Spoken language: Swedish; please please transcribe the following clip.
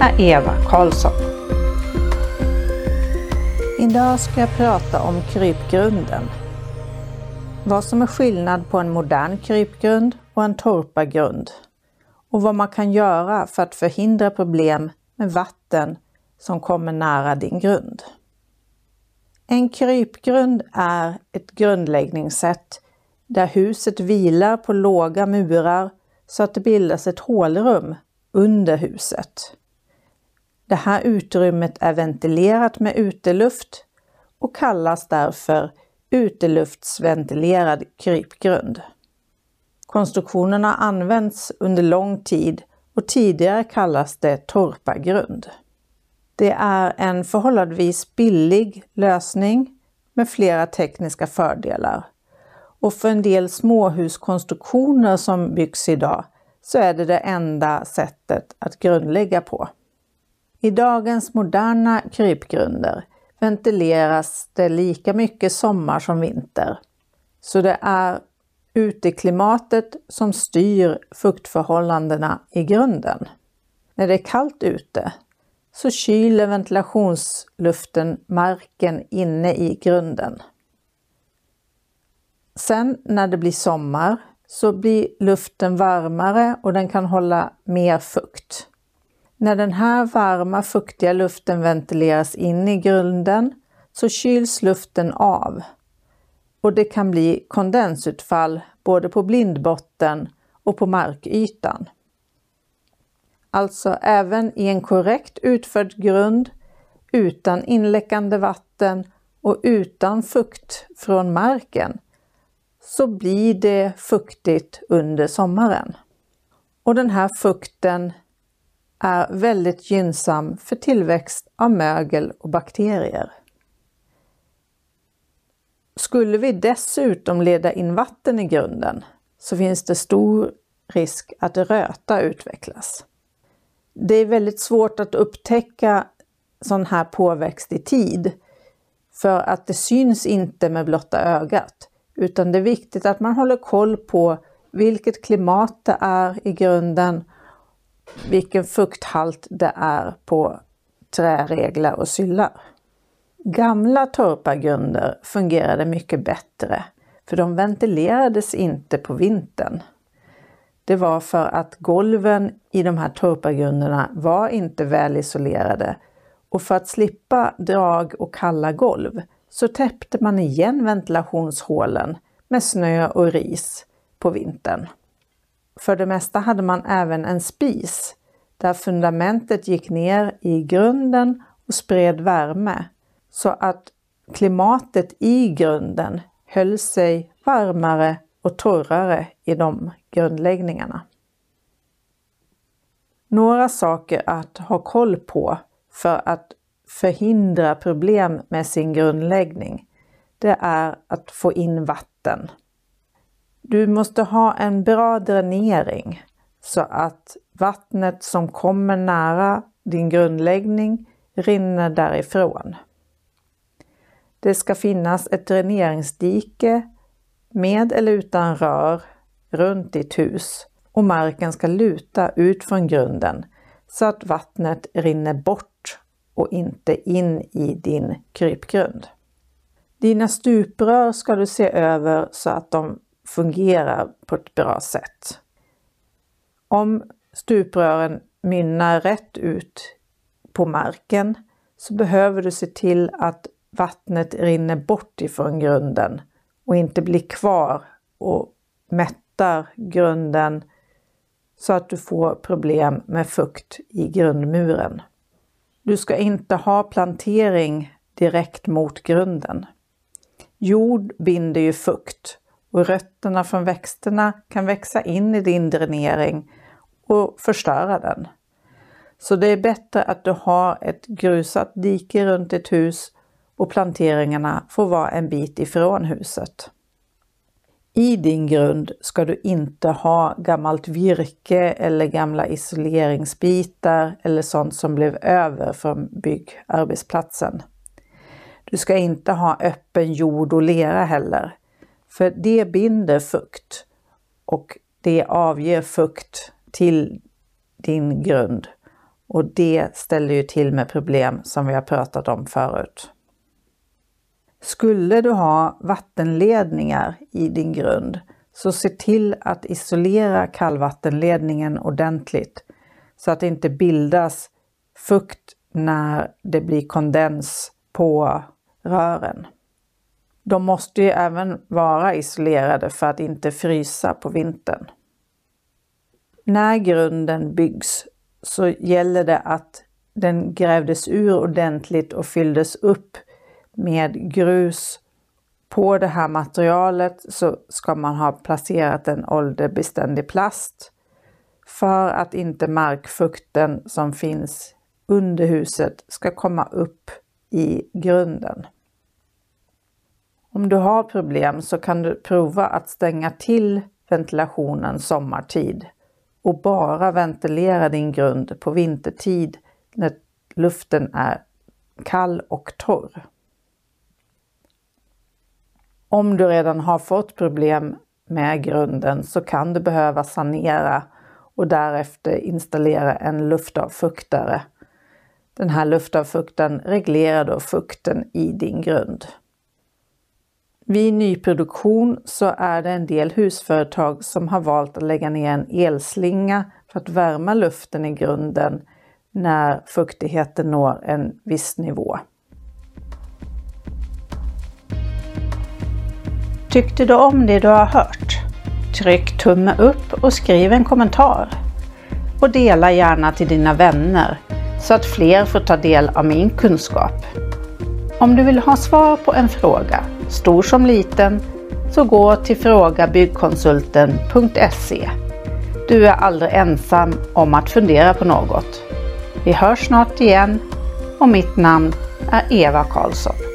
är Eva Karlsson. Idag ska jag prata om krypgrunden. Vad som är skillnad på en modern krypgrund och en torpargrund och vad man kan göra för att förhindra problem med vatten som kommer nära din grund. En krypgrund är ett grundläggningssätt där huset vilar på låga murar så att det bildas ett hålrum under huset. Det här utrymmet är ventilerat med uteluft och kallas därför uteluftsventilerad krypgrund. Konstruktionen har använts under lång tid och tidigare kallas det torpargrund. Det är en förhållandevis billig lösning med flera tekniska fördelar. Och för en del småhuskonstruktioner som byggs idag så är det det enda sättet att grundlägga på. I dagens moderna krypgrunder ventileras det lika mycket sommar som vinter. Så det är uteklimatet som styr fuktförhållandena i grunden. När det är kallt ute så kyler ventilationsluften marken inne i grunden. Sen när det blir sommar så blir luften varmare och den kan hålla mer fukt. När den här varma fuktiga luften ventileras in i grunden så kyls luften av och det kan bli kondensutfall både på blindbotten och på markytan. Alltså även i en korrekt utförd grund utan inläckande vatten och utan fukt från marken så blir det fuktigt under sommaren. Och den här fukten är väldigt gynnsam för tillväxt av mögel och bakterier. Skulle vi dessutom leda in vatten i grunden så finns det stor risk att röta utvecklas. Det är väldigt svårt att upptäcka sån här påväxt i tid för att det syns inte med blotta ögat utan det är viktigt att man håller koll på vilket klimat det är i grunden, vilken fukthalt det är på träreglar och syllar. Gamla torpargrunder fungerade mycket bättre för de ventilerades inte på vintern. Det var för att golven i de här torpargrunderna var inte väl isolerade och för att slippa drag och kalla golv så täppte man igen ventilationshålen med snö och ris på vintern. För det mesta hade man även en spis där fundamentet gick ner i grunden och spred värme så att klimatet i grunden höll sig varmare och torrare i de grundläggningarna. Några saker att ha koll på för att förhindra problem med sin grundläggning, det är att få in vatten. Du måste ha en bra dränering så att vattnet som kommer nära din grundläggning rinner därifrån. Det ska finnas ett dräneringsdike med eller utan rör runt ditt hus och marken ska luta ut från grunden så att vattnet rinner bort och inte in i din krypgrund. Dina stuprör ska du se över så att de fungerar på ett bra sätt. Om stuprören mynnar rätt ut på marken så behöver du se till att vattnet rinner bort ifrån grunden och inte blir kvar och mättar grunden så att du får problem med fukt i grundmuren. Du ska inte ha plantering direkt mot grunden. Jord binder ju fukt och rötterna från växterna kan växa in i din dränering och förstöra den. Så det är bättre att du har ett grusat dike runt ditt hus och planteringarna får vara en bit ifrån huset. I din grund ska du inte ha gammalt virke eller gamla isoleringsbitar eller sånt som blev över från byggarbetsplatsen. Du ska inte ha öppen jord och lera heller, för det binder fukt och det avger fukt till din grund och det ställer ju till med problem som vi har pratat om förut. Skulle du ha vattenledningar i din grund så se till att isolera kallvattenledningen ordentligt så att det inte bildas fukt när det blir kondens på rören. De måste ju även vara isolerade för att inte frysa på vintern. När grunden byggs så gäller det att den grävdes ur ordentligt och fylldes upp med grus. På det här materialet så ska man ha placerat en ålderbeständig plast för att inte markfukten som finns under huset ska komma upp i grunden. Om du har problem så kan du prova att stänga till ventilationen sommartid och bara ventilera din grund på vintertid när luften är kall och torr. Om du redan har fått problem med grunden så kan du behöva sanera och därefter installera en luftavfuktare. Den här luftavfuktaren reglerar då fukten i din grund. Vid nyproduktion så är det en del husföretag som har valt att lägga ner en elslinga för att värma luften i grunden när fuktigheten når en viss nivå. Tyckte du om det du har hört? Tryck tumme upp och skriv en kommentar. Och dela gärna till dina vänner så att fler får ta del av min kunskap. Om du vill ha svar på en fråga, stor som liten, så gå till frågabyggkonsulten.se. Du är aldrig ensam om att fundera på något. Vi hörs snart igen och mitt namn är Eva Karlsson.